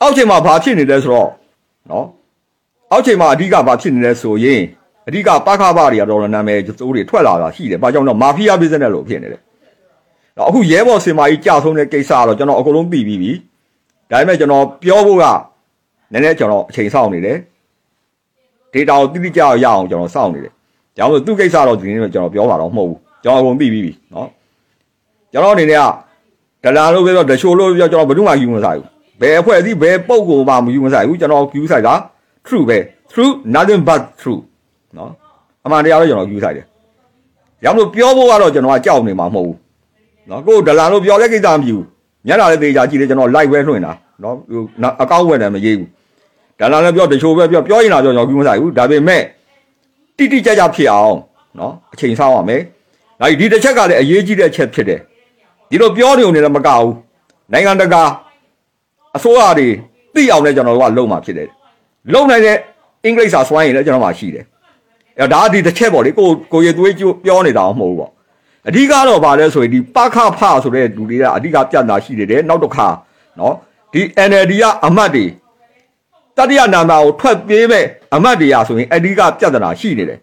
အောက်ချိန်မှာဘာဖြစ်နေလဲဆိုတော့နော်အောက်ချိန်မှာအဓိကဘာဖြစ်နေလဲဆိုရင်အဓိကပခဘတွေကတော့နာမည်စိုးတွေထွက်လာတာရှိတယ်။ဘာကြောင့်တော့မာဖီးယား business လို့ဖြစ်နေတယ်။တော့အခုရဲဘော်စင်မာကြီးကြာဆုံးတဲ့ကိစ္စကတော့ကျွန်တော်အကုန်လုံးသိပြီးပြီ။ဒါပေမဲ့ကျွန်တော်ပြောဖို့ကနည်းနည်းကျွန်တော်အချိန်စောင့်နေတယ်။ data ကိုတိတိကျကျရအောင်ကျွန်တော်စောင့်နေတယ်။ဒါကြောင့်သူ့ကိစ္စတော့ဒီနေ့ကျွန်တော်ပြောမှာတော့မဟုတ်ဘူး။ကျွန်တော်အကုန်သိပြီးပြီနော်။ကျွန်တော်အနေနဲ့ကဒလာလို့ပြောဒရှိုးလို့ပြောကျွန်တော်ဘယ်သူမှယူမဆိုင်ဘူး။ ဘယ်အဖွဲ့အစည်းဘယ်ပုံကိုမှမယူမဆိုင်ဘူးကျွန်တော်ယူဆိုင်တာ true ပဲ true nothing but true နော်အမှန်တရားတော့ကျွန်တော်ယူဆိုင်တယ်။ရောင်လို့ပြောဖို့ကတော့ကျွန်တော်ကကြောက်နေမှာမဟုတ်ဘူး။နော်ကိုဒလာလို့ပြောတဲ့ကိစ္စမယူညနာလည်းတေချာကြည့်တယ်ကျွန်တော် live ပဲလွှင့်တာနော်အကောင့်ဝင်တယ်မရေးဘူး။ဒလာလည်းပြောတချို့ပဲပြောပြောရင်တော့ကျွန်တော်ယူမဆိုင်ဘူး။ဒါပေမဲ့တိတိကျကျဖြစ်အောင်နော်အချိန်ဆောင်းရမယ်။ဒါဒီတစ်ချက်ကလည်းအရေးကြီးတဲ့အချက်ဖြစ်တယ်။ဒီလိုပြောနေုံနဲ့လည်းမကဘူး။နိုင်ငံတကာ အစိုးရတွေသိအောင်လည်းကျွန်တော်တို့ကလုပ်မှာဖြစ်တယ်။လုပ်နိုင်တဲ့အင်္ဂလိပ်စာစွမ်းရည်လည်းကျွန်တော်မှရှိတယ်။အဲဒါဒီတစ်ချက်ပေါ့လေကိုကိုရသွေးပြောနေတာမဟုတ်ဘူးပေါ့။အဓိကတော့ဗာလဲဆိုရင်ဒီပခဖဆိုတဲ့လူတွေကအဓိကပြတ်တာရှိနေတယ်နောက်တစ်ခါနော်ဒီ NLD ကအမတ်တွေတတိယနာမကိုထွက်ပြေးမဲ့အမတ်တွေကဆိုရင်အဓိကပြတ်တာရှိနေတယ်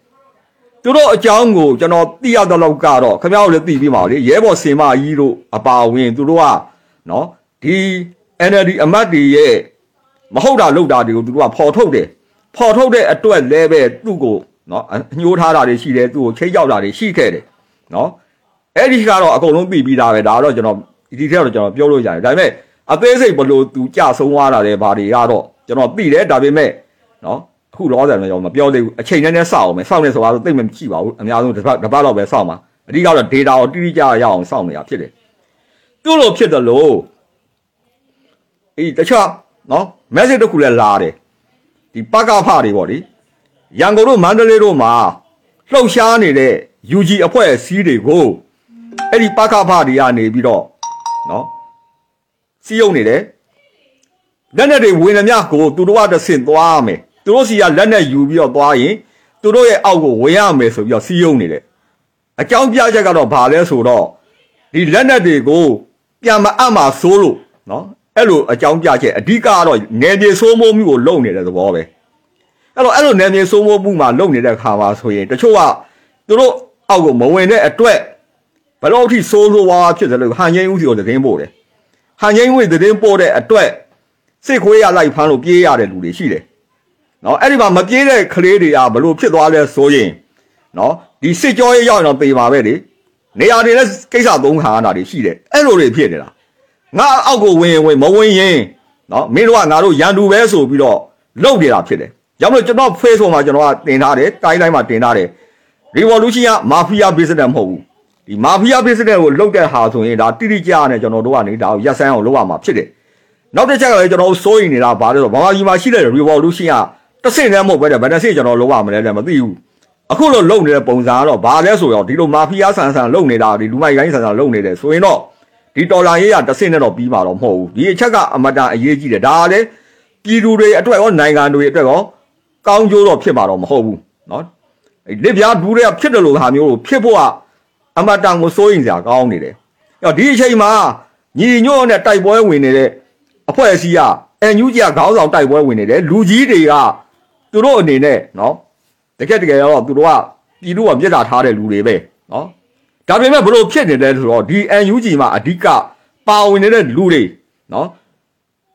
သူတို့အကြောင်းကိုကျွန်တော်သိရတဲ့လောက်ကတော့ခင်ဗျားတို့လည်းသိပြီးပါလေရဲဘော်စင်မကြီးတို့အပါဝင်သူတို့ကနော်ဒီ NLD အမတ်တွေရဲ့မဟုတ်တာလုပ်တာတွေကိုသူတို့ကဖော်ထုတ်တယ်ဖော်ထုတ်တဲ့အတွက်လည်းပဲသူ့ကိုနော်ညှိုးထားတာတွေရှိတယ်သူ့ကိုချိတ်ရောက်တာတွေရှိခဲ့တယ်နော်အဲ့ဒီကတော့အကုန်လုံးပြီးပြီးသားပဲဒါတော့ကျွန်တော်ဒီထက်တော့ကျွန်တော်ပြောလို့ရတယ်ဒါပေမဲ့အသေးစိတ်ဘလို့သူကြဆုံးသွားတာတဲ့ဘာတွေကတော့ကျွန်တော်သိတယ်ဒါပေမဲ့နော်အခုလောဆယ်တော့ကျွန်တော်မပြောသေးဘူးအချိန်နဲ့နဲ့စောင့်အောင်မယ်စောင့်နေဆိုတာတော့သိမမရှိပါဘူးအများဆုံးတစ်ပတ်တစ်ပတ်တော့ပဲစောင့်ပါအဓိကတော့ data ကိုတိတိကျကျရအောင်စောင့်နေတာဖြစ်တယ်သူ့လိုဖြစ်တယ်လို့ အေးတခြားနော် message တစ်ခုလည်းလာတယ်ဒီပကဖတွေပေါ့လေရန်ကုန်တို့မန္တလေးတို့မှာလှုပ်ရှားနေတဲ့ UG အဖွဲ့အစည်းတွေကိုအဲ့ဒီပကဖတွေကနေပြီးတော့နော်စီးရုံနေတယ်လက်နဲ့တွေဝင်သမျှကိုသူတို့ကတဆင့်သွားမယ်သူတို့စီကလက်နဲ့ယူပြီးတော့သွားရင်သူတို့ရဲ့အောက်ကိုဝင်ရမယ်ဆိုပြီးတော့စီးရုံနေတယ်အကြောင်းပြချက်ကတော့ဘာလဲဆိုတော့ဒီလက်နဲ့တွေကိုပြန်မအပ်မှာစိုးလို့နော် အဲ့လိုအကြောင်းပြချက်အဓိကကတော့နေပြေဆိုးမိုးမှုကိုလုံနေတဲ့သဘောပဲအဲ့တော့အဲ့လိုနေပြေဆိုးမိုးမှုမှာလုံနေတဲ့ခါမှာဆိုရင်တချို့ကသူတို့အောက်ကိုမဝင်တဲ့အတွက်ဘယ်လို့အထိစိုးစိုးဝါးဝါဖြစ်တယ်လို့ဟန်ငိမ့်ဦးစီကိုသတင်းပို့တယ်ဟန်ငိမ့်ဦးသတင်းပို့တဲ့အတွက်စစ်ခွေးရလိုက်ဖမ်းလို့ပြေးရတဲ့လူတွေရှိတယ်နော်အဲ့ဒီမှာမပြေးတဲ့ကလေးတွေကဘလို့ဖြစ်သွားလဲဆိုရင်နော်ဒီစစ်ကြောရေးရောက်ရင်တော့ပေပါပဲလေနေရာတွေလည်းကိစ္စသုံးခါရတာတွေရှိတယ်အဲ့လိုတွေဖြစ်နေတာ ငါအောက်ကိုဝင်ဝင်မဝင်ရင်နော်မင်းတို့ကငါတို့ရန်သူပဲဆိုပြီးတော့လှုပ်နေတာဖြစ်တယ်ကြောင့်မလို့ကျွန်တော် Facebook မှာကျွန်တော်ကတင်ထားတယ်တိုင်းတိုင်းမှာတင်ထားတယ် revolution က mafia business မဟုတ်ဘူးဒီ mafia business ကိုလှုပ်တဲ့ဟာဆိုရင်ဒါတိတိကျကျနဲ့ကျွန်တော်တို့ကနေဒါကိုရက်စမ်းအောင်လုပ်ရမှာဖြစ်တယ်နောက်တစ်ချက်ကလည်းကျွန်တော်တို့စိုးရိမ်နေတာဘာလဲဆိုတော့ဗမာပြည်မှာရှိတဲ့ revolution ကတစ်ဆင့်တည်းမဟုတ်ပဲတဲ့ဗန်တဆင့်ကျွန်တော်လုပ်ရမလဲလည်းမသိဘူးအခုလိုလုပ်နေတဲ့ပုံစံကတော့ဘာလဲဆိုတော့ဒီလိုမာဖီးယားဆန်ဆန်လုပ်နေတာဒီလူမိုက်ကိုင်းဆန်ဆန်လုပ်နေတယ်ဆိုရင်တော့ ဒီတော်လာရေးရတစ်ဆင့်နဲ့တော့ပြီးမှာတော့မဟုတ်ဘူးဒီအချက်ကအမတန်အရေးကြီးတယ်ဒါကလေပြည်သူတွေအတွက်ရောနိုင်ငံတွေအတွက်ရောကောင်းကျိုးတော့ဖြစ်မှာတော့မဟုတ်ဘူးเนาะလက်ပြားဒူးတွေကဖြစ်တယ်လို့ဟာမျိုးကိုဖြစ်ဖို့ကအမတန်ကိုစိုးရင်စရာကောင်းနေတယ်အဲ့တော့ဒီအချိန်မှာညီညွတ်နဲ့တိုက်ပွဲဝင်နေတဲ့အဖွဲ့အစည်းကအန်ယူကြီးကခေါင်းဆောင်တိုက်ပွဲဝင်နေတယ်လူကြီးတွေကသူတို့အနေနဲ့เนาะတကယ်တကယ်တော့သူတို့ကပြည်သူကမြစ်တာထားတဲ့လူတွေပဲเนาะ ဒါပေမဲ့ဘလို့ဖြစ်နေတယ်ဆိုတော့ဒီ UNG မှာအဓိကပါဝင်နေတဲ့လူတွေနော်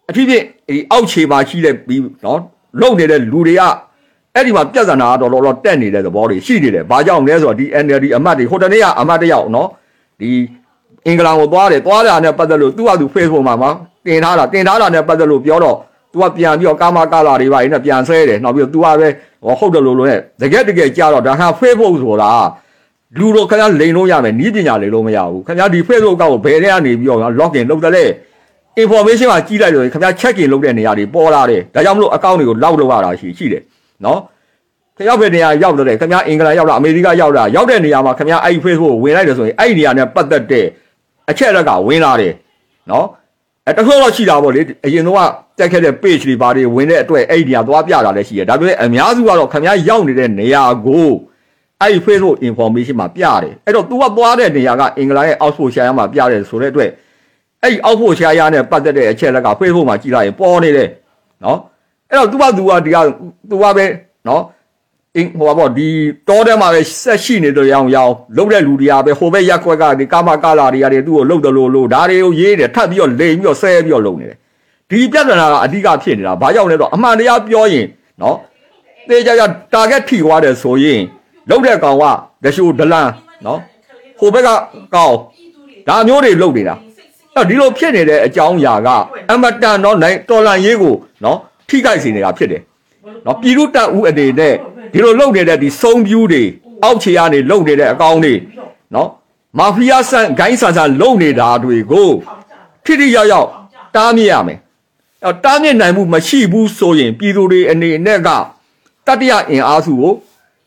အဖြစ်ဖြစ်ဒီအောက်ခြေမှာရှိတဲ့ပြီးနော်လုံနေတဲ့လူတွေကအဲ့ဒီမှာပြဿနာတော့တော့တက်နေတဲ့သဘောတွေရှိနေတယ်။ဘာကြောင့်လဲဆိုတော့ဒီ NLD အမတ်တွေဟိုတနေ့ကအမတ်တယောက်နော်ဒီအင်္ဂလန်ကိုသွားတယ်သွားတာနဲ့ပတ်သက်လို့သူ့ဟာသူ Facebook မှာမှာတင်ထားတာတင်ထားတာနဲ့ပတ်သက်လို့ပြောတော့ तू ကပြန်ပြီးတော့ကာမကာလာတွေပါနေပြန်ဆဲတယ်နောက်ပြီးတော့ तू ကပဲဟုတ်တယ်လို့လို့နဲ့တကယ်တကယ်ကြားတော့ဒါဟာ Facebook ဆိုတာ လူတို့ခင်ဗျာလိန်လို့ရမယ်နီးပညာလိန်လို့မရဘူးခင်ဗျာဒီ Facebook ကောက်ကိုဘယ်ထဲကနေပြီးတော့ login လုပ်တယ်လေ information မှာကြီးလိုက်လို့ခင်ဗျာ check in လုပ်တဲ့နေရာတွေပေါ်လာတယ်ဒါကြောင့်မလို့ account တွေကို lock လုပ်ရတာရှိရှိတယ်နော်ခင်ဗျာဘယ်နေရာရောက်တယ်ခင်ဗျာအင်္ဂလန်ရောက်လားအမေရိကရောက်လားရောက်တဲ့နေရာမှာခင်ဗျာအဲ့ Facebook ကိုဝင်လိုက်တယ်ဆိုရင်အဲ့ဒီနေရာနဲ့ပတ်သက်တဲ့အချက်အလက်ကဝင်လာတယ်နော်အဲတချို့တော့ရှိတာပေါ့လေအရင်တော့တက်ခဲ့တဲ့ page တွေဘာတွေဝင်တဲ့အတွက်အဲ့ဒီနေရာသွားပြတာလည်းရှိတယ်ဒါပေမဲ့အများစုကတော့ခင်ဗျာရောက်နေတဲ့နေရာကို အဲ့ဒီ Facebook information မှာပြတယ်အဲ့တော့ तू ကသွားတဲ့နေရာကအင်္ဂလန်ရဲ့ Oxfordshire မှာပြတယ်ဆိုတဲ့အတွက်အဲ့ဒီအောက်ဖို့ရှားရနဲ့ပတ်သက်တဲ့အချက်လက်က Facebook မှာကြည့်လိုက်ရင်ပေါ်နေတယ်နော်အဲ့တော့သူကသူကဒီကသူကပဲနော်အင်းဟိုပါပေါ့ဒီတောထဲမှာပဲဆက်ရှိနေတယ်ရောင်ရောင်လှုပ်တဲ့လူတွေကပဲဟိုဘက်ရက်ကွက်ကဒီကာမကာလာတွေကတွေသူ့ကိုလှုပ်တယ်လို့လို့ဒါတွေကိုရေးတယ်ထပ်ပြီးတော့လိန်ပြီးတော့ဆဲပြီးတော့လှုပ်နေတယ်ဒီပြဿနာကအဓိကဖြစ်နေတာဘာကြောင့်လဲတော့အမှန်တရားပြောရင်နော်တေးကြကြ target ထိသွားတယ်ဆိုရင် လှုပ်တဲ့ကောင်ကဒရှိုဒလန်နော်ဟိုဘက်ကကောင်ဒါမျိုးတွေလှုပ်နေတာအဲ့ဒီလိုဖြစ်နေတဲ့အကြောင်းအရာကအမတန်တော့နိုင်တော်လန်ရေးကိုနော်ထိခိုက်စေနေတာဖြစ်တယ်နော်ပြည်သူတပ်ဦးအနေနဲ့ဒီလိုလုပ်နေတဲ့ဒီစုံပြူးတွေအောက်ခြေကနေလုပ်နေတဲ့အကောင်းတွေနော်မာဖီးယားဆန်ဂိုင်းဆန်ဆန်လုပ်နေတာတွေကိုထိထိရောက်ရောက်တားမြစ်ရမယ်အဲတားမြစ်နိုင်မှုမရှိဘူးဆိုရင်ပြည်သူတွေအနေနဲ့ကတတိယအင်အားစုကို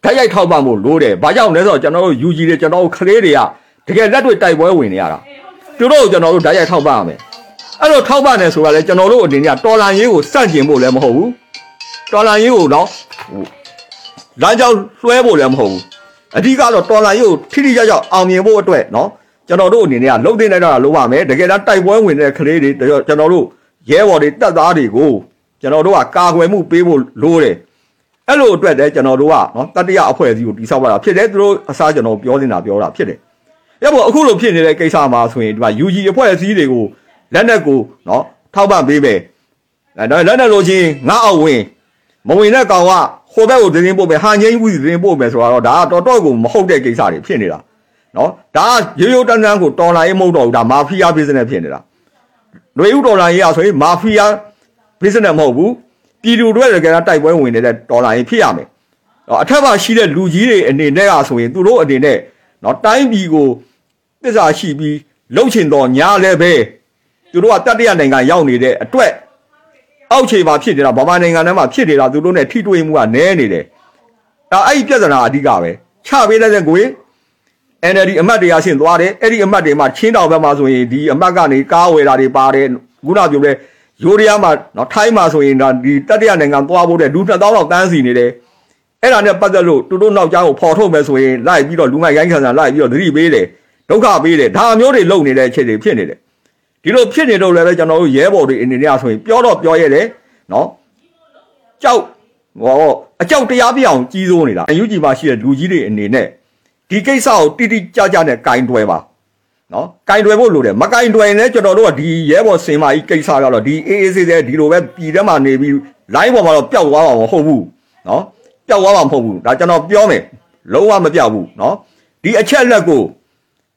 ဓာတ်ရိုက်ထောက်ပံ့ဖို့လိုတယ်။ဘာကြောင့်လဲဆိုတော့ကျွန်တော်တို့ယူကြီးတွေကျွန်တော်တို့ကလေးတွေကတကယ်လက်တွေ့တိုက်ပွဲဝင်နေရတာ။သူတို့ကိုကျွန်တော်တို့ဓာတ်ရိုက်ထောက်ပံ့ရမယ်။အဲ့လိုထောက်ပံ့တယ်ဆိုတာလေကျွန်တော်တို့အနေနဲ့တော်လန်ရေးကိုစန့်ကျင်ဖို့လည်းမဟုတ်ဘူး။တော်လန်ရေးကိုတော့လမ်းကြောင်းလွှဲဖို့လည်းမဟုတ်ဘူး။အဓိကတော့တော်လန်ရေးကိုထိထိရောက်ရောက်အောင်မြင်ဖို့အတွက်နော်ကျွန်တော်တို့အနေနဲ့ကလုံသိနေတာလုပ်ရမယ်။တကယ်တမ်းတိုက်ပွဲဝင်တဲ့ကလေးတွေကျွန်တော်တို့ရဲဘော်တွေတပ်သားတွေကိုကျွန်တော်တို့ကကာကွယ်မှုပေးဖို့လိုတယ်။ အဲ့လိုအတွက်တည်းကျွန်တော်တို့ကနော်တတိယအဖွဲ့အစည်းကိုတိစောက်ရတာဖြစ်တယ်သူတို့အစားကျွန်တော်ပြောနေတာပြောတာဖြစ်တယ်။ရဖို့အခုလိုဖြစ်နေတဲ့ကိစ္စမှာဆိုရင်ဒီမှာ UG အဖွဲ့အစည်းတွေကိုလက်နက်ကိုနော်ထောက်ပံ့ပေးမယ်။အဲတော့လက်နက်လိုချင်းငါအောင်ဝင်မဝင်တဲ့ကောင်ကဟိုဘက်ကိုသတင်းပို့မယ်ဟာငိမ့်ဘူးသတင်းပို့မယ်ဆိုတော့ဒါကတော်တော်ကိုမဟုတ်တဲ့ကိစ္စတွေဖြစ်နေတာနော်ဒါကရိုးရိုးတန်းတန်းကိုတော်လာရေးမဟုတ်တော့ဘူးဒါမာဖီးယား business ဖြစ်နေတာຫນွေဥဒေါ်လာရေးရဆိုရင်မာဖီးယား business မဟုတ်ဘူး ပြည်သူတွေတကယ်တိုက်ပွဲဝင်နေတဲ့ဒေါ်လာရေးဖြစ်ရမယ်တော့အထက်မှာရှိတဲ့လူကြီးတွေအနေနဲ့ကဆိုရင်သူတို့အနေနဲ့နော်တိုင်းပြည်ကိုတစ္ဆာရှိပြီးလှုပ်ချင်တော်ညာလည်းပဲသူတို့ကတတိယနိုင်ငံရောက်နေတဲ့အတွက်အောက်ခြေမှာဖြစ်နေတာဗမာနိုင်ငံထဲမှာဖြစ်နေတာသူတို့ ਨੇ ထိတွေ့မှုကနည်းနေတယ်ဒါအဲ့ဒီပြဿနာအဓိကပဲချပေးလိုက်တဲ့ကိုယ် NLD အမတ်တွေကဆင့်သွားတယ်အဲ့ဒီအမတ်တွေမှာချင်းတောင်ဘက်မှာဆိုရင်ဒီအမတ်ကနေကားဝယ်တာတွေပါတယ်ခုနပြောတဲ့ ယူရီးယားမှာနော်ထိုင်းမှာဆိုရင်ဒါဒီတတိယနိုင်ငံသွားဖို့တဲ့လူ2000လောက်တန်းစီနေတယ်အဲ့ဒါနဲ့ပတ်သက်လို့တူတို့နောက်ကြားကိုပေါ်ထုတ်မယ်ဆိုရင်လိုက်ပြီးတော့လူမိုက်ရိုင်းခံစားလိုက်ပြီးတော့သတိပေးတယ်ဒုက္ခပေးတယ်ဒါမျိုးတွေလုပ်နေတဲ့အခြေတွေဖြစ်နေတယ်ဒီလိုဖြစ်နေတော့လည်းပဲကျွန်တော်တို့ရဲဘော်တွေအနေနဲ့ဆိုရင်ပြောတော့ပြောရတယ်နော်ကြောက်ဟောအကြောက်တရားပြအောင်ကြီးစိုးနေတာအယူကြီးမှာရှိတဲ့လူကြီးတွေအနေနဲ့ဒီကိစ္စကိုတိတိကျကျနဲ့ကင်တွယ်ပါ နော်ကင်တွယ်ဖို့လိုတယ်မကင်တွယ်ရင်လည်းကျွန်တော်တို့ကဒီရဲဘော်စင်မာကြီးကိစ္စကတော့ဒီအေးအေးဆေးဆေးဒီလိုပဲပြည်ထဲမှာနေပြီး line ပေါ်မှာတော့ပျောက်သွားမှာမဟုတ်ဘူးနော်ပျောက်သွားမှာမဟုတ်ဘူးဒါကျွန်တော်ပြောမယ်လုံးဝမပျောက်ဘူးနော်ဒီအချက်လက်ကို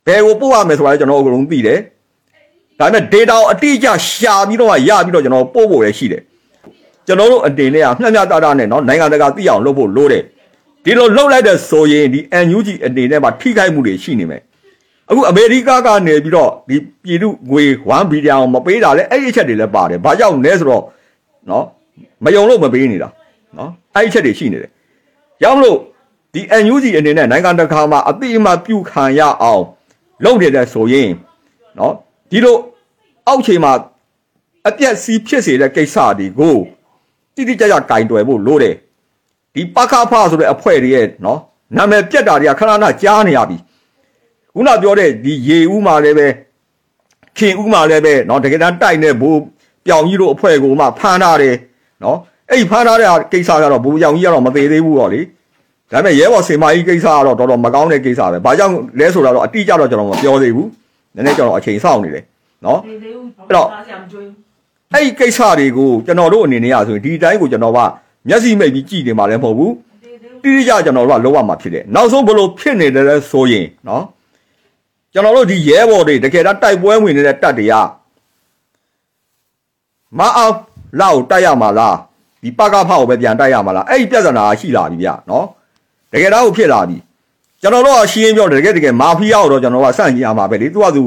ဘယ်ကိုပို့ရမယ်ဆိုတာလည်းကျွန်တော်အကုန်လုံးသိတယ်ဒါပေမဲ့ data ကိုအတိအကျရှာပြီးတော့ရပြီးတော့ကျွန်တော်ပို့ဖို့လည်းရှိတယ်ကျွန်တော်တို့အတင်နဲ့ကမျှမျှတတနဲ့နော်နိုင်ငံတကာသိအောင်လုပ်ဖို့လိုတယ်ဒီလိုလှုပ်လိုက်တဲ့ဆိုရင်ဒီ NUG အနေနဲ့မှထိခိုက်မှုတွေရှိနေမယ် အခုအမေရိကကနေပြီးတော့ဒီပြည်သူငွေ1ဘီလီယံမပေးတာလဲအဲ့ဒီအချက်တွေလည်းပါတယ်ဘာကြောင့်လဲဆိုတော့နော်မယုံလို့မပေးနေတာနော်အဲ့ဒီအချက်တွေရှိနေတယ်ကြောင့်မလို့ဒီ NUG အနေနဲ့နိုင်ငံတကာမှာအတိအမှပြုခံရအောင်လုပ်နေတယ်ဆိုရင်နော်ဒီလိုအောက်ခြေမှာအပြက်စီးဖြစ်စေတဲ့ကိစ္စတွေကိုတိတိကျကျကင်တွယ်ဖို့လိုတယ်ဒီပခဖဆိုတဲ့အဖွဲ့တွေရဲ့နော်နာမည်ပြက်တာတွေကခဏခဏကြားနေရပြီ ခုနပြောတဲ့ဒီရေဦးမှာလည်းပဲခင်ဦးမှာလည်းပဲနော်တကယ်တမ်းတိုက်နေဘူးပြောင်ကြီးတို့အဖွဲ့ကိုမှဖမ်းထားတယ်နော်အဲ့ဒီဖမ်းထားတဲ့ကိစ္စကတော့ဘူပြောင်ကြီးကတော့မသေးသေးဘူးတော့လေဒါပေမဲ့ရဲဘော်စင်မကြီးကိစ္စကတော့တော်တော်မကောင်းတဲ့ကိစ္စပဲဘာကြောင့်လဲဆိုတာတော့အတိအကျတော့ကျွန်တော်မပြောသေးဘူးနည်းနည်းကျွန်တော်အချိန်စောင့်နေတယ်နော်အဲ့တော့အဲ့ဒီကိစ္စတွေကိုကျွန်တော်တို့အနေနဲ့ရဆိုရင်ဒီတိုင်းကိုကျွန်တော်ကမျက်စိမိတ်ပြီးကြည်နေမှာလည်းမဟုတ်ဘူးတိတိကျကျွန်တော်တို့ကလုံးဝမှာဖြစ်တယ်နောက်ဆုံးဘလို့ဖြစ်နေတယ်လဲဆိုရင်နော် ကျွန်တော်တို့ဒီရဲဘော်တွေတကယ်တော့တိုက်ပွဲဝင်နေတဲ့တပ်တွေကမအောင်လောက်တိုက်ရမှာလားဒီပကဖောက်ကိုပဲပြန်တိုက်ရမှာလားအဲ့ဒီပြဿနာရှိလာပြီဗျနော်တကယ်တော့ဖြစ်လာပြီကျွန်တော်တို့ကရှင်းပြောတကယ်တကယ်မာဖီးယားကိုတော့ကျွန်တော်ကစန့်ကျင်ရမှာပဲလေသူကသူ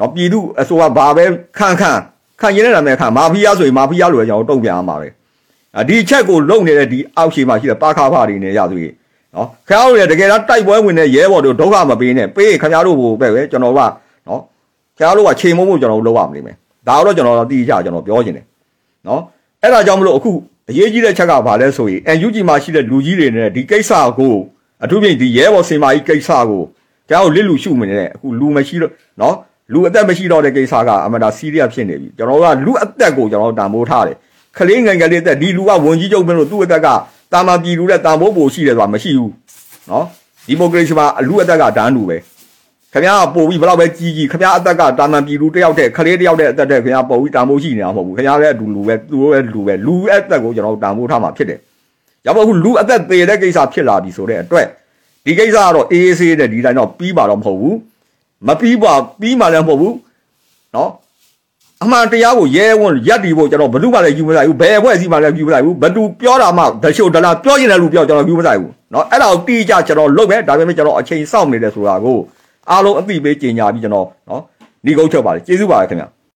နော်ပြည်သူအစိုးရဘာပဲခန့်ခန့်ခန့်ရင်းတဲ့နာမည်ခန့်မာဖီးယားဆိုရင်မာဖီးယားလိုပဲကျွန်တော်တုံ့ပြန်ရမှာပဲဒီချက်ကိုလုံနေတဲ့ဒီအောက်ရှိမှရှိတဲ့ပါခါဖာတွေနဲ့ရသူကြီး နော်ခင်ဗျားတို့လည်းတကယ်တော့တိုက်ပွဲဝင်တဲ့ရဲဘော်တို့ဒုက္ခမပေးနဲ့ပေးခင်ဗျားတို့ကိုပဲပဲကျွန်တော်ကနော်ခင်ဗျားတို့ကချိန်မုံမို့ကျွန်တော်တို့လောက်ရမလိမ့်မယ်ဒါတော့ကျွန်တော်တို့တိကျကျွန်တော်ပြောချင်တယ်နော်အဲ့ဒါကြောင့်မလို့အခုအရေးကြီးတဲ့ချက်ကဘာလဲဆိုရင် NUG မှာရှိတဲ့လူကြီးတွေနဲ့ဒီကိစ္စကိုအထူးဖြင့်ဒီရဲဘော်စင်မာကြီးကိစ္စကိုကျွန်တော်လစ်လူရှုမနေတဲ့အခုလူမရှိတော့နော်လူအသက်မရှိတော့တဲ့ကိစ္စကအမှန်တရားစီးရီးယပ်ဖြစ်နေပြီကျွန်တော်တို့ကလူအသက်ကိုကျွန်တော်တို့တန်ဖိုးထားတယ်ခလေးငယ်ငယ်လေးအသက်ဒီလူကဝန်ကြီးချုပ်မင်းတို့သူ့အသက်က တာမန်ပြည်လူတဲ့တန်ဖိုးပိုရှိတယ်ဆိုတာမရှိဘူးနော်ဒီမိုကရေစီမှာလူအသက်ကဒန်းတူပဲခင်ဗျားကပို့ပြီးဘယ်တော့ပဲကြီးကြီးခင်ဗျားအသက်ကတာမန်ပြည်လူတယောက်တည်းခလေးတယောက်တည်းအသက်တည်းခင်ဗျားပို့ပြီးတန်ဖိုးရှိနေတာမဟုတ်ဘူးခင်ဗျားလည်းအတူလူပဲသူတို့လည်းလူပဲလူအသက်ကိုကျွန်တော်တို့တန်ဖိုးထားမှာဖြစ်တယ်ရပါဘူးလူအသက်သေးတဲ့ကိစ္စဖြစ်လာပြီဆိုတဲ့အတွက်ဒီကိစ္စကတော့အေးအေးဆေးတဲ့ဒီတိုင်းတော့ပြီးပါတော့မဟုတ်ဘူးမပြီးပါပြီးမှလည်းမဟုတ်ဘူးနော် အမှန်တရားကိုရဲဝံ့ရက်တီဖို့ကျွန်တော်ဘယ်သူမှလည်းယူမလိုက်ဘူးဘယ်အဖွဲ့အစည်းမှလည်းယူမလိုက်ဘူးဘယ်သူပြောတာမှဒရှိုဒလာပြောရင်လည်းလူပြောကျွန်တော်ယူမလိုက်ဘူးเนาะအဲ့ဒါကိုတိကျကျွန်တော်လုပ်မယ်ဒါပေမဲ့ကျွန်တော်အချိန်စောင့်နေတယ်ဆိုတာကိုအားလုံးအသိပေးကြေညာပြီးကျွန်တော်เนาะညီကုန်းချက်ပါတယ်ကျေးဇူးပါတယ်ခင်ဗျာ